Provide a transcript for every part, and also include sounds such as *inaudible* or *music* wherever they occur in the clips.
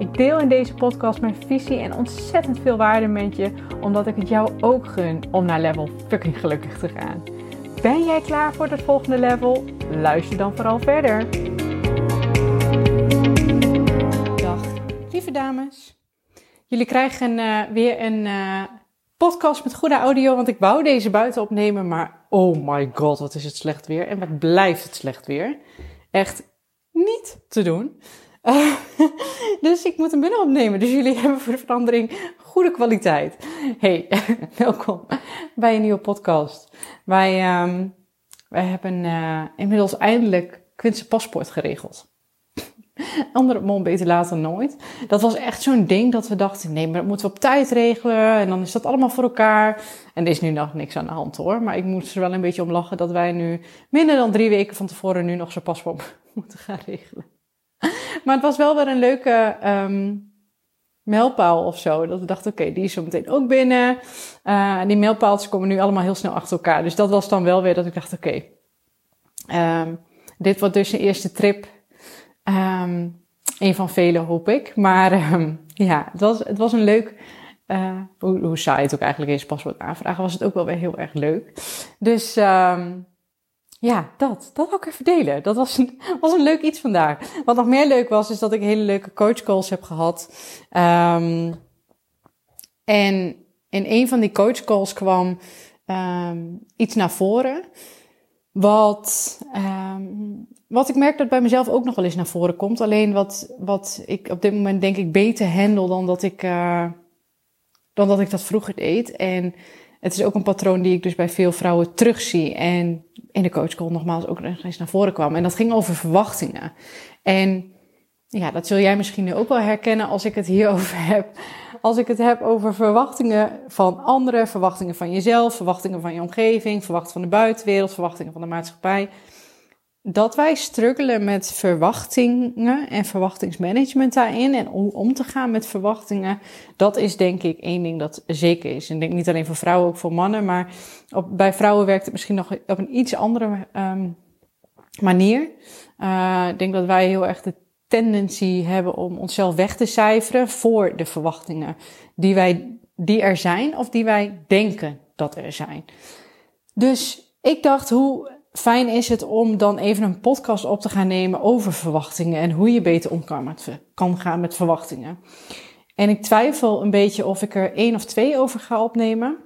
Ik deel in deze podcast mijn visie en ontzettend veel waarde met je, omdat ik het jou ook gun om naar level fucking gelukkig te gaan. Ben jij klaar voor het volgende level? Luister dan vooral verder. Dag, lieve dames. Jullie krijgen uh, weer een uh, podcast met goede audio, want ik wou deze buiten opnemen, maar oh my god, wat is het slecht weer en wat blijft het slecht weer. Echt niet te doen. *laughs* Dus ik moet hem binnen opnemen. Dus jullie *laughs* hebben voor de verandering goede kwaliteit. Hey, *laughs* welkom bij een nieuwe podcast. Wij, um, wij hebben uh, inmiddels eindelijk Quintse paspoort geregeld. Andere mond beter later nooit. Dat was echt zo'n ding dat we dachten, nee, maar dat moeten we op tijd regelen. En dan is dat allemaal voor elkaar. En er is nu nog niks aan de hand hoor. Maar ik moet er wel een beetje om lachen dat wij nu minder dan drie weken van tevoren nu nog zo'n paspoort moeten gaan regelen. *laughs* Maar het was wel weer een leuke um, mijlpaal of zo. Dat we dachten, oké, die is zo meteen ook binnen. Uh, die mijlpaaltjes komen nu allemaal heel snel achter elkaar. Dus dat was dan wel weer dat ik dacht, oké, okay, um, dit wordt dus een eerste trip. Um, een van vele, hoop ik. Maar ja, het was, het was een leuk... Uh, hoe, hoe saai het ook eigenlijk is, paswoord aanvragen, was het ook wel weer heel erg leuk. Dus um, ja, dat. Dat wil ik even delen. Dat was een, *laughs* was een leuk iets vandaag. Wat nog meer leuk was, is dat ik hele leuke coachcalls heb gehad. Um, en in een van die coachcalls kwam um, iets naar voren. Wat, um, wat ik merk dat bij mezelf ook nog wel eens naar voren komt. Alleen wat, wat ik op dit moment denk ik beter handel dan dat ik, uh, dan dat ik dat vroeger deed. En het is ook een patroon die ik dus bij veel vrouwen terugzie. En in de coachcall nogmaals ook nog eens naar voren kwam. En dat ging over verwachtingen. En ja, dat zul jij misschien nu ook wel herkennen als ik het hierover *laughs* heb. Als ik het heb over verwachtingen van anderen, verwachtingen van jezelf, verwachtingen van je omgeving, verwachtingen van de buitenwereld, verwachtingen van de maatschappij dat wij struggelen met verwachtingen en verwachtingsmanagement daarin en om om te gaan met verwachtingen, dat is denk ik één ding dat zeker is. En ik denk niet alleen voor vrouwen, ook voor mannen, maar op, bij vrouwen werkt het misschien nog op een iets andere um, manier. Uh, ik denk dat wij heel erg de tendency hebben om onszelf weg te cijferen voor de verwachtingen die, wij, die er zijn of die wij denken dat er zijn. Dus ik dacht, hoe fijn is het om dan even een podcast op te gaan nemen over verwachtingen en hoe je beter om kan, met, kan gaan met verwachtingen. En ik twijfel een beetje of ik er één of twee over ga opnemen,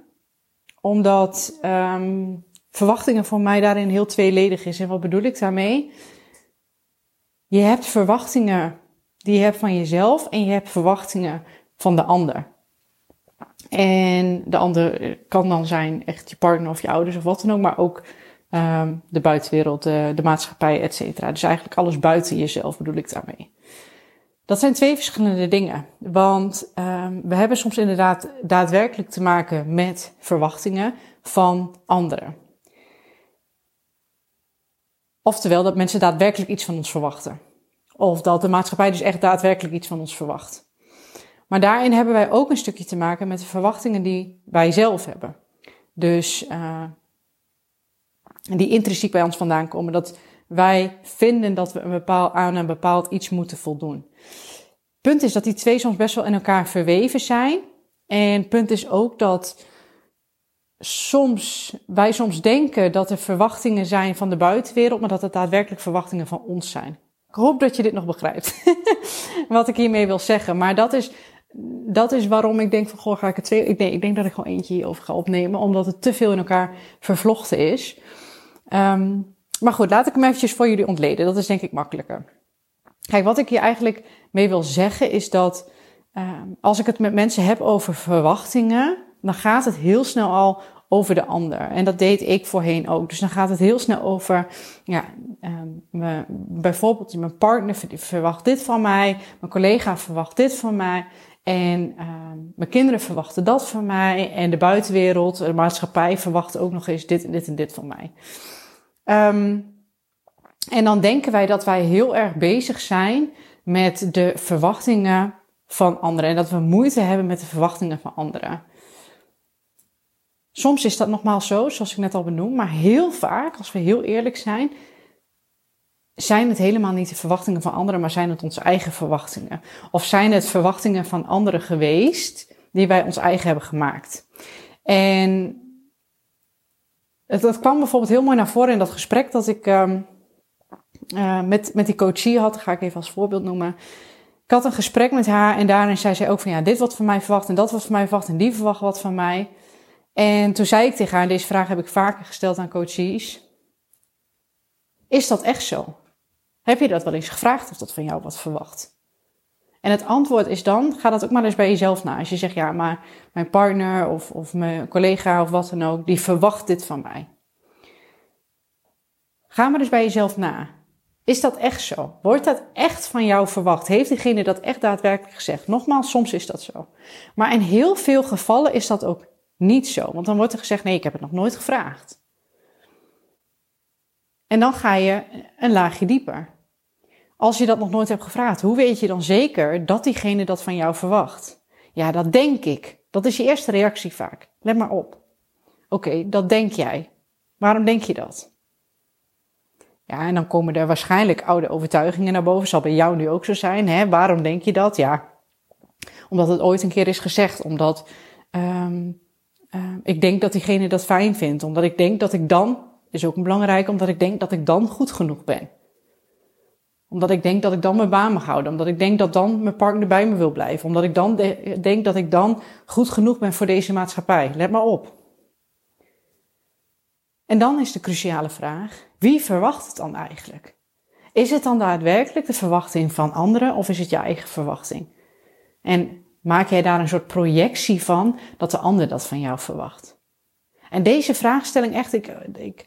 omdat um, verwachtingen voor mij daarin heel tweeledig is. En wat bedoel ik daarmee? Je hebt verwachtingen die je hebt van jezelf en je hebt verwachtingen van de ander. En de ander kan dan zijn echt je partner of je ouders of wat dan ook, maar ook um, de buitenwereld, de, de maatschappij, et cetera. Dus eigenlijk alles buiten jezelf bedoel ik daarmee. Dat zijn twee verschillende dingen. Want um, we hebben soms inderdaad daadwerkelijk te maken met verwachtingen van anderen. Oftewel dat mensen daadwerkelijk iets van ons verwachten. Of dat de maatschappij dus echt daadwerkelijk iets van ons verwacht. Maar daarin hebben wij ook een stukje te maken met de verwachtingen die wij zelf hebben. Dus uh, die intrinsiek bij ons vandaan komen. Dat wij vinden dat we een bepaald, aan een bepaald iets moeten voldoen. Punt is dat die twee soms best wel in elkaar verweven zijn. En punt is ook dat soms, wij soms denken dat er verwachtingen zijn van de buitenwereld, maar dat het daadwerkelijk verwachtingen van ons zijn. Ik hoop dat je dit nog begrijpt. *laughs* Wat ik hiermee wil zeggen. Maar dat is, dat is waarom ik denk van, goh, ga ik het twee, denk, ik denk dat ik gewoon eentje hierover ga opnemen, omdat het te veel in elkaar vervlochten is. Um, maar goed, laat ik hem eventjes voor jullie ontleden. Dat is denk ik makkelijker. Kijk, wat ik hier eigenlijk mee wil zeggen is dat um, als ik het met mensen heb over verwachtingen, dan gaat het heel snel al over de ander. En dat deed ik voorheen ook. Dus dan gaat het heel snel over, ja, um, bijvoorbeeld mijn partner verwacht dit van mij, mijn collega verwacht dit van mij. En ehm, mijn kinderen verwachten dat van mij. En de buitenwereld, de maatschappij verwacht ook nog eens dit en dit en dit van mij. Ehm, en dan denken wij dat wij heel erg bezig zijn met de verwachtingen van anderen. En dat we moeite hebben met de verwachtingen van anderen. Soms is dat nogmaals zo, zoals ik net al benoemd, maar heel vaak, als we heel eerlijk zijn, zijn het helemaal niet de verwachtingen van anderen, maar zijn het onze eigen verwachtingen. Of zijn het verwachtingen van anderen geweest die wij ons eigen hebben gemaakt. En dat kwam bijvoorbeeld heel mooi naar voren in dat gesprek dat ik um, uh, met, met die coachie had. Dat ga ik even als voorbeeld noemen. Ik had een gesprek met haar en daarin zei zij ook van ja, dit wordt van mij verwacht en dat wordt van mij verwacht en die verwacht wat van mij. En toen zei ik tegen haar, deze vraag heb ik vaker gesteld aan coaches. Is dat echt zo? Heb je dat wel eens gevraagd of dat van jou wat verwacht? En het antwoord is dan, ga dat ook maar eens bij jezelf na. Als je zegt, ja, maar mijn partner of, of mijn collega of wat dan ook, die verwacht dit van mij. Ga maar eens bij jezelf na. Is dat echt zo? Wordt dat echt van jou verwacht? Heeft diegene dat echt daadwerkelijk gezegd? Nogmaals, soms is dat zo. Maar in heel veel gevallen is dat ook niet zo. Want dan wordt er gezegd, nee, ik heb het nog nooit gevraagd. En dan ga je een laagje dieper. Als je dat nog nooit hebt gevraagd, hoe weet je dan zeker dat diegene dat van jou verwacht? Ja, dat denk ik. Dat is je eerste reactie vaak. Let maar op. Oké, dat denk jij. Waarom denk je dat? Ja, en dan komen er waarschijnlijk oude overtuigingen naar boven. Zal bij jou nu ook zo zijn. Hè? Waarom denk je dat? Ja, omdat het ooit een keer is gezegd. Omdat um, ik denk dat diegene dat fijn vindt. Omdat ik denk dat ik dan, is ook belangrijk, omdat ik denk dat ik dan goed genoeg ben omdat ik denk dat ik dan mijn baan mag houden. Omdat ik denk dat dan mijn partner bij me wil blijven. Omdat ik dan denk dat ik dan goed genoeg ben voor deze maatschappij. Let maar op. En dan is de cruciale vraag: wie verwacht het dan eigenlijk? Is het dan daadwerkelijk de verwachting van anderen of is het je eigen verwachting? En maak jij daar een soort projectie van dat de ander dat van jou verwacht? En deze vraagstelling, echt, ik, ik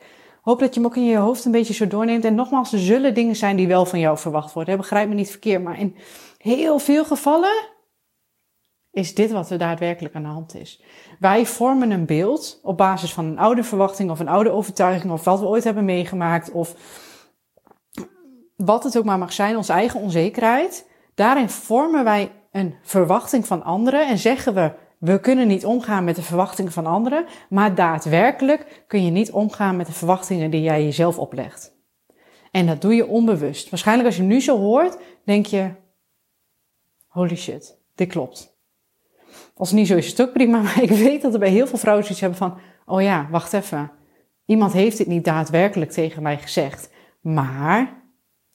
hoop dat je hem ook in je hoofd een beetje zo doorneemt. En nogmaals, er zullen dingen zijn die wel van jou verwacht worden. Begrijp me niet verkeerd, maar in heel veel gevallen is dit wat er daadwerkelijk aan de hand is. Wij vormen een beeld op basis van een oude verwachting of een oude overtuiging of wat we ooit hebben meegemaakt of wat het ook maar mag zijn, onze eigen onzekerheid. Daarin vormen wij een verwachting van anderen en zeggen we we kunnen niet omgaan met de verwachtingen van anderen, maar daadwerkelijk kun je niet omgaan met de verwachtingen die jij jezelf oplegt. En dat doe je onbewust. Waarschijnlijk als je nu zo hoort, denk je, holy shit, dit klopt. Als het niet zo is, is het ook prima, *laughs* maar ik weet dat er bij heel veel vrouwen zoiets hebben van, oh ja, wacht even. Iemand heeft dit niet daadwerkelijk tegen mij gezegd, maar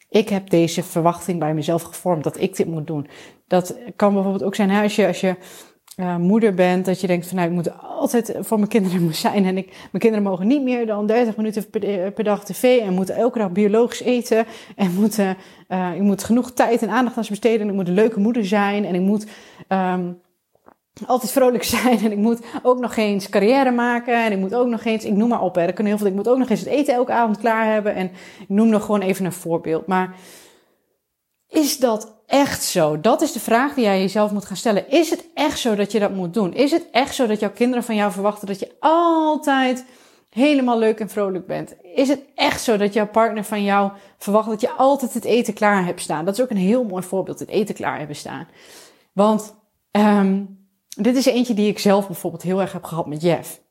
ik heb deze verwachting bij mezelf gevormd dat ik dit moet doen. Dat kan bijvoorbeeld ook zijn hè, als je, als je uh, moeder bent, dat je denkt van nou, ik moet altijd voor mijn kinderen *laughs* zijn. En ik, mijn kinderen mogen niet meer dan 30 minuten per, per dag tv en moeten elke dag biologisch eten. En *laughs* moeten, uh, ik moet genoeg tijd en aandacht aan ze besteden. En ik moet een leuke moeder zijn. En ik moet um, altijd vrolijk *laughs* zijn. En ik moet ook nog eens carrière maken. En ik moet ook nog eens, ik noem maar op, hè, er kunnen heel veel. Ik moet ook nog eens het eten elke avond klaar hebben. En ik noem nog gewoon even een voorbeeld. Maar is dat echt zo? Dat is de vraag die jij jezelf moet gaan stellen. Is het echt zo dat je dat moet doen? Is het echt zo dat jouw kinderen van jou verwachten dat je altijd helemaal leuk en vrolijk bent? Is het echt zo dat jouw partner van jou verwacht dat je altijd het eten klaar hebt staan? Dat is ook een heel mooi voorbeeld, het eten klaar hebben staan. Want um, dit is eentje die ik zelf bijvoorbeeld heel erg heb gehad met Jeff.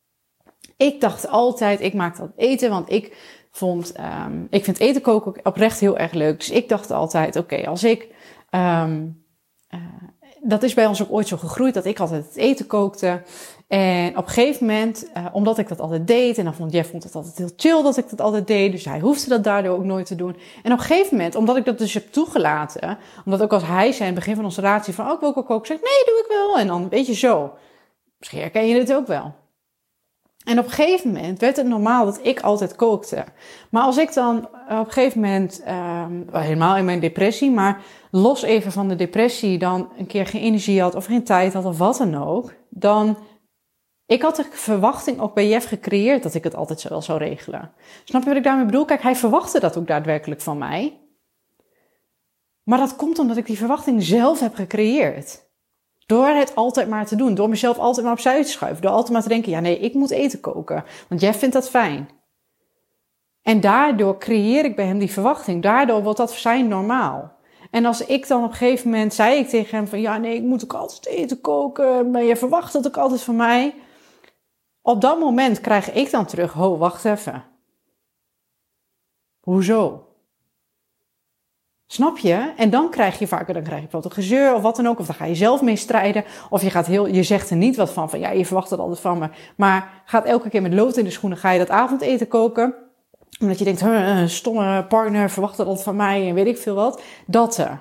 Ik dacht altijd, ik maak dat eten, want ik vond, um, ik vind eten koken oprecht heel erg leuk. Dus ik dacht altijd, oké, als ik, um, uh, dat is bij ons ook ooit zo gegroeid dat ik altijd het eten kookte. En op een gegeven moment, uh, omdat ik dat altijd deed, en dan vond Jeff vond het altijd heel chill dat ik dat altijd deed, dus hij hoefde dat daardoor ook nooit te doen. En op een gegeven moment, omdat ik dat dus heb toegelaten, omdat ook als hij zei in het begin van onze relatie van, oh, ik wil ook koken, zeg nee, doe ik wel. En dan, weet je, zo. Misschien herken je dit ook wel. En op een gegeven moment werd het normaal dat ik altijd kookte. Maar als ik dan op een gegeven moment, um, helemaal in mijn depressie, maar los even van de depressie, dan een keer geen energie had of geen tijd had of wat dan ook, dan. Ik had de verwachting ook bij Jeff gecreëerd dat ik het altijd wel zou regelen. Snap je wat ik daarmee bedoel? Kijk, hij verwachtte dat ook daadwerkelijk van mij. Maar dat komt omdat ik die verwachting zelf heb gecreëerd. Door het altijd maar te doen. Door mezelf altijd maar opzij te schuiven. Door altijd maar te denken, ja nee, ik moet eten koken. Want jij vindt dat fijn. En daardoor creëer ik bij hem die verwachting. Daardoor wordt dat zijn normaal. En als ik dan op een gegeven moment zei ik tegen hem van ja nee, ik moet ook altijd eten koken. Maar je verwacht dat ook altijd van mij. Op dat moment krijg ik dan terug, ho, wacht even. Hoezo? Snap je? En dan krijg je vaker, dan krijg je bijvoorbeeld een gezeur of wat dan ook. Of dan ga je zelf mee strijden. Of je, gaat heel, je zegt er niet wat van, van ja, je verwacht het altijd van me. Maar gaat elke keer met lood in de schoenen, ga je dat avondeten koken. Omdat je denkt, stomme partner verwacht dat altijd van mij en weet ik veel wat. Dat er.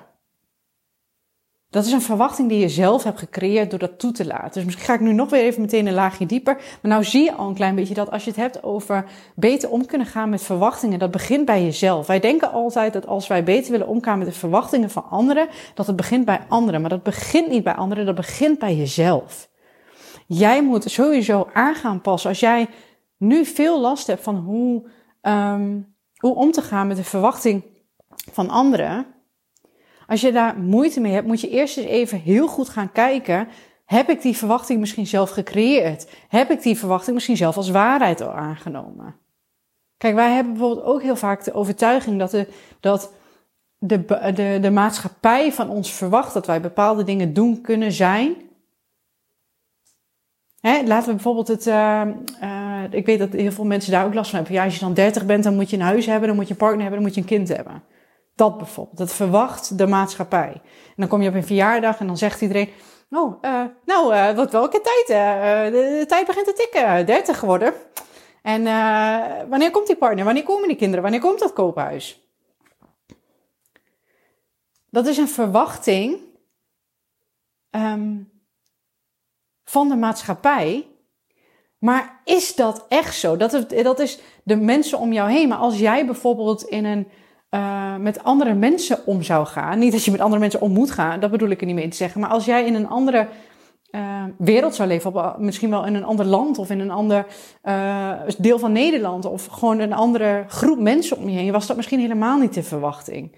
Dat is een verwachting die je zelf hebt gecreëerd door dat toe te laten. Dus misschien ga ik nu nog weer even meteen een laagje dieper. Maar nou zie je al een klein beetje dat als je het hebt over beter om kunnen gaan met verwachtingen, dat begint bij jezelf. Wij denken altijd dat als wij beter willen omgaan met de verwachtingen van anderen, dat het begint bij anderen. Maar dat begint niet bij anderen, dat begint bij jezelf. Jij moet sowieso aan gaan passen. Als jij nu veel last hebt van hoe, um, hoe om te gaan met de verwachting van anderen, als je daar moeite mee hebt, moet je eerst eens even heel goed gaan kijken. Heb ik die verwachting misschien zelf gecreëerd? Heb ik die verwachting misschien zelf als waarheid al aangenomen? Kijk, wij hebben bijvoorbeeld ook heel vaak de overtuiging dat de, dat de, de, de maatschappij van ons verwacht dat wij bepaalde dingen doen kunnen zijn. Hè, laten we bijvoorbeeld het. Uh, uh, ik weet dat heel veel mensen daar ook last van hebben. Ja, als je dan 30 bent, dan moet je een huis hebben, dan moet je een partner hebben, dan moet je een kind hebben. Dat bijvoorbeeld. Dat verwacht de maatschappij. En dan kom je op een verjaardag en dan zegt iedereen: Oh, uh, nou, uh, wat welke tijd? Uh, de, de, tijd begint te tikken. 30 geworden. En wanneer komt die partner? Wanneer komen die kinderen? Wanneer komt dat koophuis? Dat is een verwachting um, van de maatschappij. Maar is dat echt zo? Dat, dat is de mensen om jou heen. Maar als jij bijvoorbeeld in een uh, met andere mensen om zou gaan. Niet dat je met andere mensen om moet gaan, dat bedoel ik er niet mee te zeggen. Maar als jij in een andere uh, wereld zou leven, op, misschien wel in een ander land of in een ander uh, deel van Nederland of gewoon een andere groep mensen om je heen, was dat misschien helemaal niet de verwachting.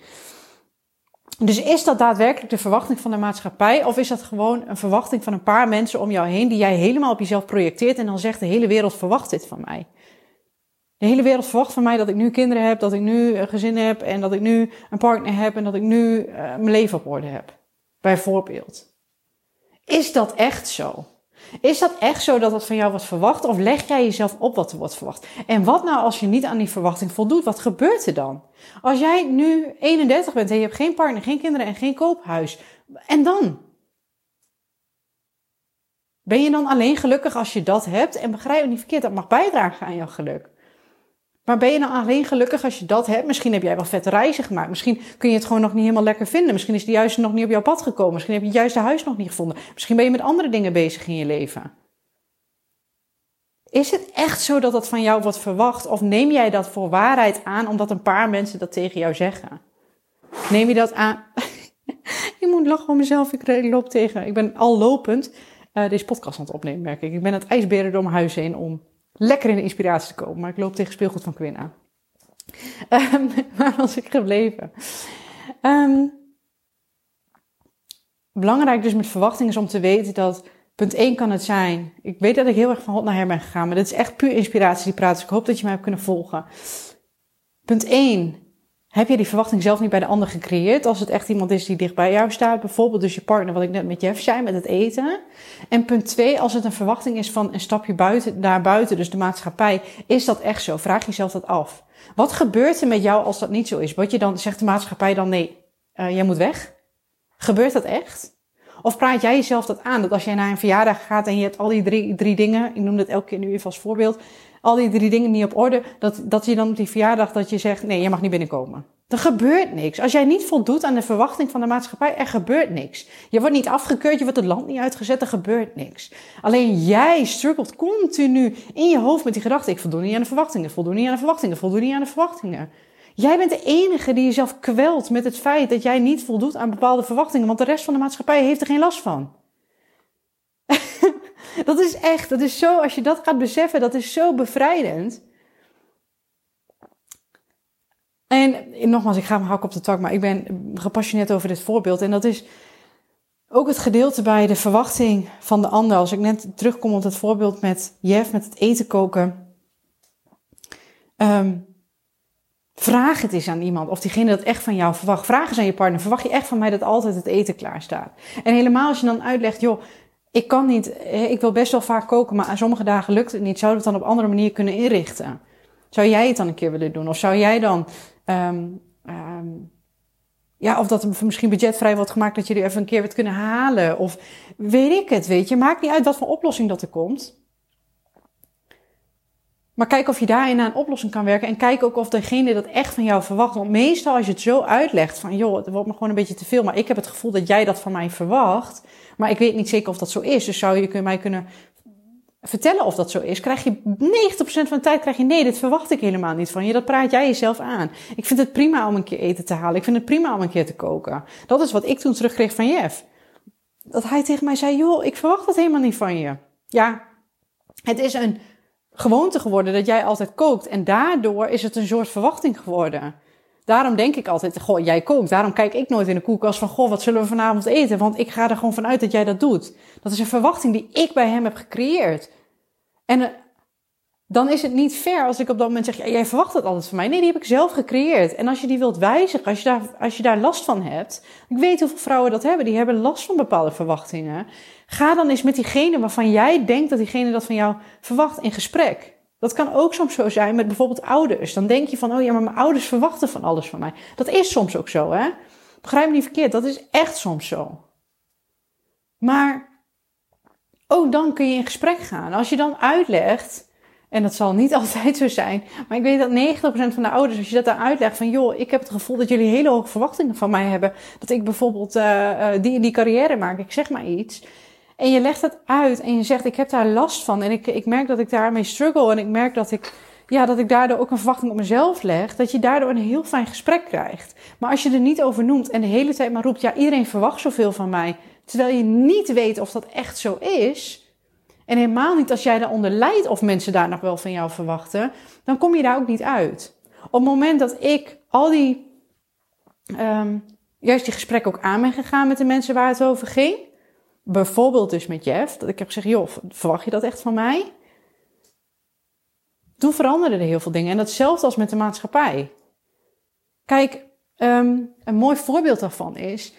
Dus is dat daadwerkelijk de verwachting van de maatschappij of is dat gewoon een verwachting van een paar mensen om jou heen die jij helemaal op jezelf projecteert en dan zegt de hele wereld verwacht dit van mij? De hele wereld verwacht van mij dat ik nu kinderen heb, dat ik nu een gezin heb en dat ik nu een partner heb en dat ik nu uh, mijn leven op orde heb. Bijvoorbeeld. Is dat echt zo? Is dat echt zo dat dat van jou wordt verwacht of leg jij jezelf op wat er wordt verwacht? En wat nou als je niet aan die verwachting voldoet? Wat gebeurt er dan? Als jij nu 31 bent en je hebt geen partner, geen kinderen en geen koophuis. En dan? Ben je dan alleen gelukkig als je dat hebt? En begrijp me niet verkeerd, dat mag bijdragen aan jouw geluk. Maar ben je nou alleen gelukkig als je dat hebt? Misschien heb jij wel vette reizen gemaakt. Misschien kun je het gewoon nog niet helemaal lekker vinden. Misschien is de juiste nog niet op jouw pad gekomen. Misschien heb je het juiste huis nog niet gevonden. Misschien ben je met andere dingen bezig in je leven. Is het echt zo dat dat van jou wordt verwacht? Of neem jij dat voor waarheid aan omdat een paar mensen dat tegen jou zeggen? Neem je dat aan? *laughs* ik moet lachen om mezelf. Ik loop tegen. Ik ben al lopend uh, deze podcast aan het opnemen, merk ik. Ik ben het ijsberen door mijn huis heen om lekker in de inspiratie te komen. Maar ik loop tegen speelgoed van Quinn aan. Um, *laughs* waar was ik gebleven? Um, belangrijk dus met verwachting is om te weten dat punt 1 kan het zijn. Ik weet dat ik heel erg van hot naar her ben gegaan, maar dit is echt puur inspiratie die praat. Dus ik hoop dat je mij hebt kunnen volgen. Punt 1 heb je die verwachting zelf niet bij de ander gecreëerd? Als het echt iemand is die dicht bij jou staat, bijvoorbeeld dus je partner, wat ik net met Jeff zei, met het eten. En punt twee, als het een verwachting is van een stapje buiten, naar buiten, dus de maatschappij, is dat echt zo? Vraag jezelf dat af. Wat gebeurt er met jou als dat niet zo is? Wat je dan, zegt de maatschappij dan nee, uh, jij moet weg? Gebeurt dat echt? Of praat jij jezelf dat aan? Dat als jij naar een verjaardag gaat en je hebt al die drie, drie dingen, ik noem dat elke keer nu even als voorbeeld, al die drie dingen niet op orde, dat, dat je dan op die verjaardag dat je zegt, nee, je mag niet binnenkomen. Er gebeurt niks. Als jij niet voldoet aan de verwachting van de maatschappij, er gebeurt niks. Je wordt niet afgekeurd, je wordt het land niet uitgezet, er gebeurt niks. Alleen jij struggelt continu in je hoofd met die gedachte, ik voldoen niet aan de verwachtingen, voldoen niet aan de verwachtingen, voldoen niet aan de verwachtingen. Jij bent de enige die jezelf kwelt met het feit dat jij niet voldoet aan bepaalde verwachtingen, want de rest van de maatschappij heeft er geen last van. Dat is echt, dat is zo, als je dat gaat beseffen, dat is zo bevrijdend. En nogmaals, ik ga me hakken op de tak, maar ik ben gepassioneerd over dit voorbeeld. En dat is ook het gedeelte bij de verwachting van de ander. Als ik net terugkom op het voorbeeld met Jeff, met het eten koken. Um, vraag het eens aan iemand of diegene dat echt van jou verwacht. Vraag eens aan je partner, verwacht je echt van mij dat altijd het eten klaar staat? En helemaal als je dan uitlegt, joh, ik kan niet, ik wil best wel vaak koken, maar aan sommige dagen lukt het niet. Zou het dan op andere manier kunnen inrichten? Zou jij het dan een keer willen doen? Of zou jij dan um, ja, of dat er misschien budgetvrij wordt gemaakt dat jullie even een keer wat kunnen halen. Of weet ik het, weet je. Maakt niet uit wat voor oplossing dat er komt. Maar kijk of je daarin naar een oplossing kan werken. En kijk ook of degene dat echt van jou verwacht. Want meestal als je het zo uitlegt van... joh, het wordt me gewoon een beetje te veel. Maar ik heb het gevoel dat jij dat van mij verwacht. Maar ik weet niet zeker of dat zo is. Dus zou je mij kunnen vertellen of dat zo is, krijg je 90% van de tijd krijg je nee, dit verwacht ik helemaal niet van je. Dat praat jij jezelf aan. Ik vind het prima om een keer eten te halen. Ik vind het prima om een keer te koken. Dat is wat ik toen terugkreeg van Jeff. Dat hij tegen mij zei, joh, ik verwacht dat helemaal niet van je. Ja, het is een gewoonte geworden dat jij altijd kookt. En daardoor is het een soort verwachting geworden. Daarom denk ik altijd, goh, jij kookt. Daarom kijk ik nooit in de koelkast van, goh, wat zullen we vanavond eten? Want ik ga er gewoon vanuit dat jij dat doet. Dat is een verwachting die ik bij hem heb gecreëerd. En uh, dan is het niet fair als ik op dat moment zeg, ja, jij verwacht dat altijd van mij. Nee, die heb ik zelf gecreëerd. En als je die wilt wijzigen, als je daar, als je daar last van hebt. Ik weet hoeveel vrouwen dat hebben. Die hebben last van bepaalde verwachtingen. Ga dan eens met diegene waarvan jij denkt dat diegene dat van jou verwacht in gesprek. Dat kan ook soms zo zijn met bijvoorbeeld ouders. Dan denk je van, oh ja, maar mijn ouders verwachten van alles van mij. Dat is soms ook zo, hè? Begrijp me niet verkeerd, dat is echt soms zo. Maar ook dan kun je in gesprek gaan. Als je dan uitlegt, en dat zal niet *laughs* altijd zo zijn, maar ik weet dat 90% van de ouders, als je dat dan uitlegt van, joh, ik heb het gevoel dat jullie hele hoge verwachtingen van mij hebben, dat ik bijvoorbeeld uh, die die carrière maak, ik zeg maar iets. En je legt het uit en je zegt, ik heb daar last van. En ik, ik merk dat ik daarmee struggle. En ik merk dat ik, ja, dat ik daardoor ook een verwachting op mezelf leg, dat je daardoor een heel fijn gesprek krijgt. Maar als je er niet over noemt en de hele tijd maar roept, ja, iedereen verwacht zoveel van mij, terwijl je niet weet of dat echt zo is, en helemaal niet als jij daaronder lijdt of mensen daar nog wel van jou verwachten, dan kom je daar ook niet uit. Op het moment dat ik al die, um, juist die gesprekken ook aan ben gegaan met de mensen waar het over ging, bijvoorbeeld dus met Jeff, dat ik heb gezegd, joh, verwacht je dat echt van mij? Toen veranderden er heel veel dingen. En datzelfde als met de maatschappij. Kijk, um, een mooi voorbeeld daarvan is,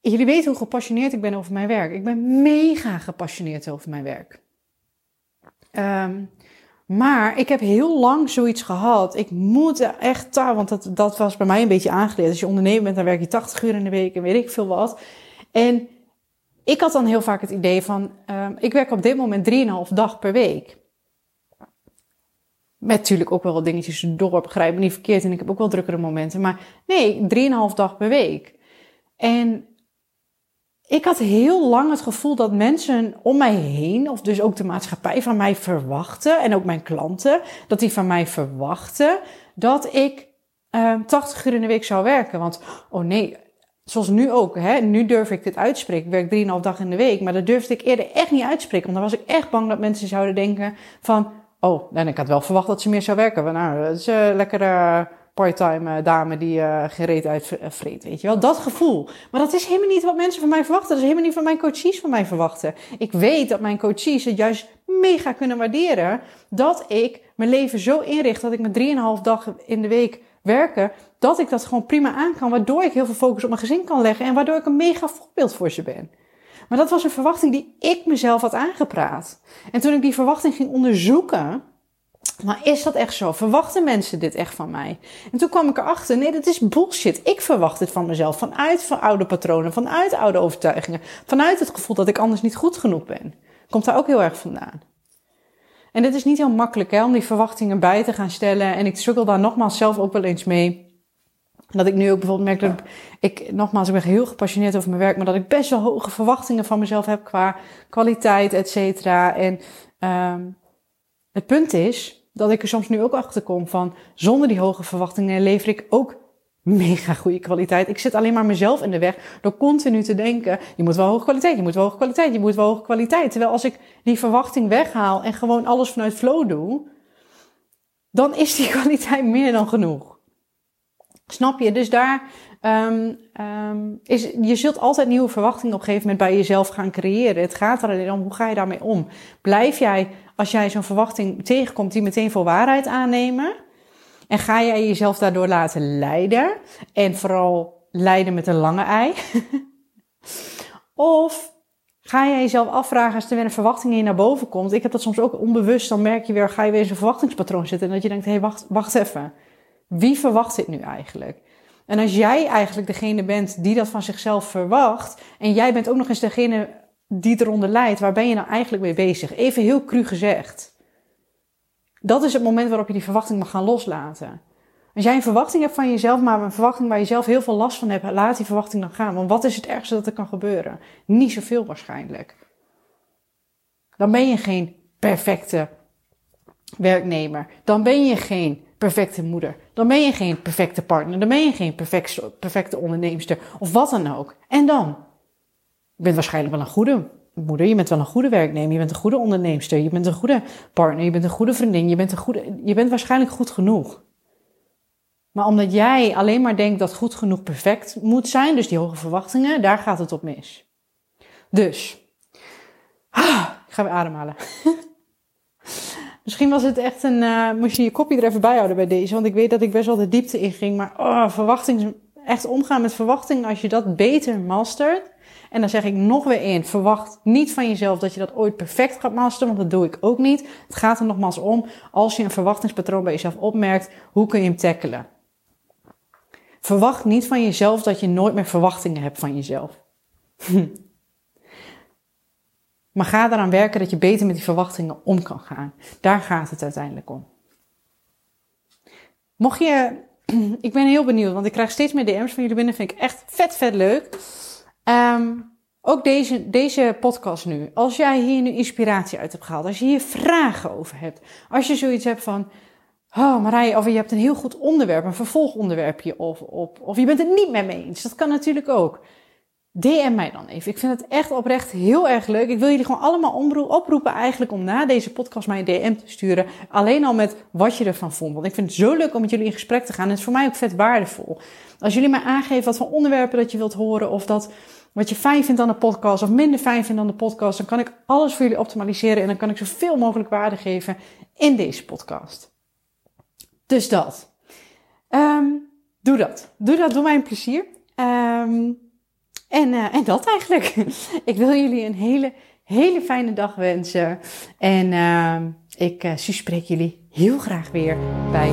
Jullie weten hoe gepassioneerd ik ben over mijn werk. Ik ben mega gepassioneerd over mijn werk. Um, maar ik heb heel lang zoiets gehad. Ik moet echt daar, want dat, was bij mij een beetje aangeleerd. Als je ondernemer bent, dan werk je 80 uur in de week en weet ik veel wat. En ik had dan heel vaak het idee van, um, ik werk op dit moment 3,5 dag per week. Met natuurlijk ook wel wat dingetjes door, begrijp me niet verkeerd. En ik heb ook wel drukkere momenten. Maar nee, 3,5 dag per week. En ik had heel lang het gevoel dat mensen om mij heen, of dus ook de maatschappij van mij verwachten, en ook mijn klanten, dat die van mij verwachten dat ik uh, ehm, 80 uur in de week zou werken. Want, oh nee, zoals nu ook, hè, nu durf ik dit uitspreken. Ik werk 3,5 dag in de week, maar dat durfde ik eerder echt niet uitspreken. Want dan was ik echt bang dat mensen zouden denken van, oh, en ik had wel verwacht dat ze meer zou werken. nou, dat is uh, lekker... Uh, parttime uh, dame die uh, gereed uitvreet, weet je wel. Dat gevoel. Maar dat is helemaal niet wat mensen van mij verwachten. Dat is helemaal niet wat mijn coaches van mij verwachten. Ik weet dat mijn coaches het juist mega kunnen waarderen dat ik mijn leven zo inricht dat ik met 3,5 dag in de week werken, dat ik dat gewoon prima aan kan, waardoor ik heel veel focus op mijn gezin kan leggen en waardoor ik een mega voorbeeld voor ze ben. Maar dat was een verwachting die ik mezelf had aangepraat. En toen ik die verwachting ging onderzoeken, maar is dat echt zo? Verwachten mensen dit echt van mij? En toen kwam ik erachter, nee, dat is bullshit. Ik verwacht dit van mezelf, vanuit van oude patronen, vanuit oude overtuigingen, vanuit het gevoel dat ik anders niet goed genoeg ben. Komt daar ook heel erg vandaan. En dit is niet heel makkelijk hè, om die verwachtingen bij te gaan stellen. En ik struggle daar nogmaals zelf ook wel eens mee. Dat ik nu ook bijvoorbeeld merk dat ik, nogmaals, ik ben heel gepassioneerd over mijn werk, maar dat ik best wel hoge verwachtingen van mezelf heb qua kwaliteit, et cetera. En um, het punt is, dat ik er soms nu ook achter kom van zonder die hoge verwachtingen lever ik ook mega goede kwaliteit. Ik zit alleen maar mezelf in de weg door continu te denken, je moet wel hoge kwaliteit, je moet wel hoge kwaliteit, je moet wel hoge kwaliteit. Terwijl als ik die verwachting weghaal en gewoon alles vanuit flow doe, dan is die *laughs* kwaliteit meer dan genoeg. Snap je? Dus daar Um, um, is, je zult altijd nieuwe verwachtingen op een gegeven moment bij jezelf gaan creëren. Het gaat er alleen om, hoe ga je daarmee om? Blijf jij, als jij zo'n verwachting tegenkomt, die meteen voor waarheid aannemen? En ga jij jezelf daardoor laten leiden? En vooral leiden met een lange ei? *laughs* of ga jij jezelf afvragen als er weer een verwachting in naar boven komt? Ik heb dat soms ook onbewust, dan merk je weer, ga je weer in zo'n verwachtingspatroon zitten. En dat je denkt, hé, hey, wacht, wacht even. Wie verwacht dit nu eigenlijk? En als jij eigenlijk degene bent die dat van zichzelf verwacht, en jij bent ook nog eens degene die eronder leidt, waar ben je nou eigenlijk mee bezig? Even heel cru gezegd. Dat is het moment waarop je die verwachting mag gaan loslaten. Als jij een verwachting hebt van jezelf, maar een verwachting waar je zelf heel veel last van hebt, laat die verwachting dan gaan. Want wat is het ergste dat er kan gebeuren? Niet zoveel waarschijnlijk. Dan ben je geen perfecte werknemer. Dan ben je geen perfecte moeder. Dan ben je geen perfecte partner. Dan ben je geen perfecte, perfecte. Of wat dan ook. En dan? Je bent waarschijnlijk wel een goede moeder. Je bent wel een goede werknemer. Je bent een goede onderneemster. Je bent een goede partner. Je bent een goede vriendin. Je bent, een goede, je bent waarschijnlijk goed genoeg. Maar omdat jij alleen maar denkt dat goed genoeg perfect moet zijn, dus die hoge verwachtingen, daar gaat het op mis. Dus, ah, ik ga weer ademhalen. *laughs* Misschien was het echt een, uh, moest je je kopje er even bij houden bij deze, want ik weet dat ik best wel de diepte in ging. Maar oh, verwachting, echt omgaan met verwachtingen, als je dat beter mastert. En dan zeg ik nog weer in, verwacht niet van jezelf dat je dat ooit perfect gaat masteren, want dat doe ik ook niet. Het gaat er nogmaals om, als je een verwachtingspatroon bij jezelf opmerkt, hoe kun je hem tackelen? Verwacht niet van jezelf dat je nooit meer verwachtingen hebt van jezelf. *laughs* maar ga eraan werken dat je beter met die verwachtingen om kan gaan. Daar gaat het uiteindelijk om. Mocht je, *clears throat* ik ben heel benieuwd, want ik krijg steeds meer DM's van jullie binnen. Vind ik echt vet, vet leuk. Um, ook deze, deze podcast nu. Als jij hier nu inspiratie uit hebt gehaald, als je hier vragen over hebt, als je zoiets hebt van, Oh, Marije, of je hebt een heel goed onderwerp, een vervolgonderwerpje of, of je bent het niet met me eens. Dat kan natuurlijk ook. DM mij dan even. Ik vind het echt oprecht heel erg leuk. Ik wil jullie gewoon allemaal oproepen eigenlijk om na deze podcast mij een DM te sturen. Alleen al met wat je ervan vond. Want ik vind het zo leuk om met jullie in gesprek te gaan. En het is voor mij ook vet waardevol. Als jullie mij aangeven wat voor onderwerpen dat je wilt horen. Of dat wat je fijn vindt aan de podcast of minder fijn vindt aan de podcast. Dan kan ik alles voor jullie optimaliseren. En dan kan ik zoveel mogelijk waarde geven in deze podcast. Dus dat. Um, doe dat. Doe dat. Doe mij een plezier. Um, en, uh, en dat eigenlijk. *laughs* ik wil jullie een hele, hele fijne dag wensen. En uh, ik uh, spreek jullie heel graag weer bij.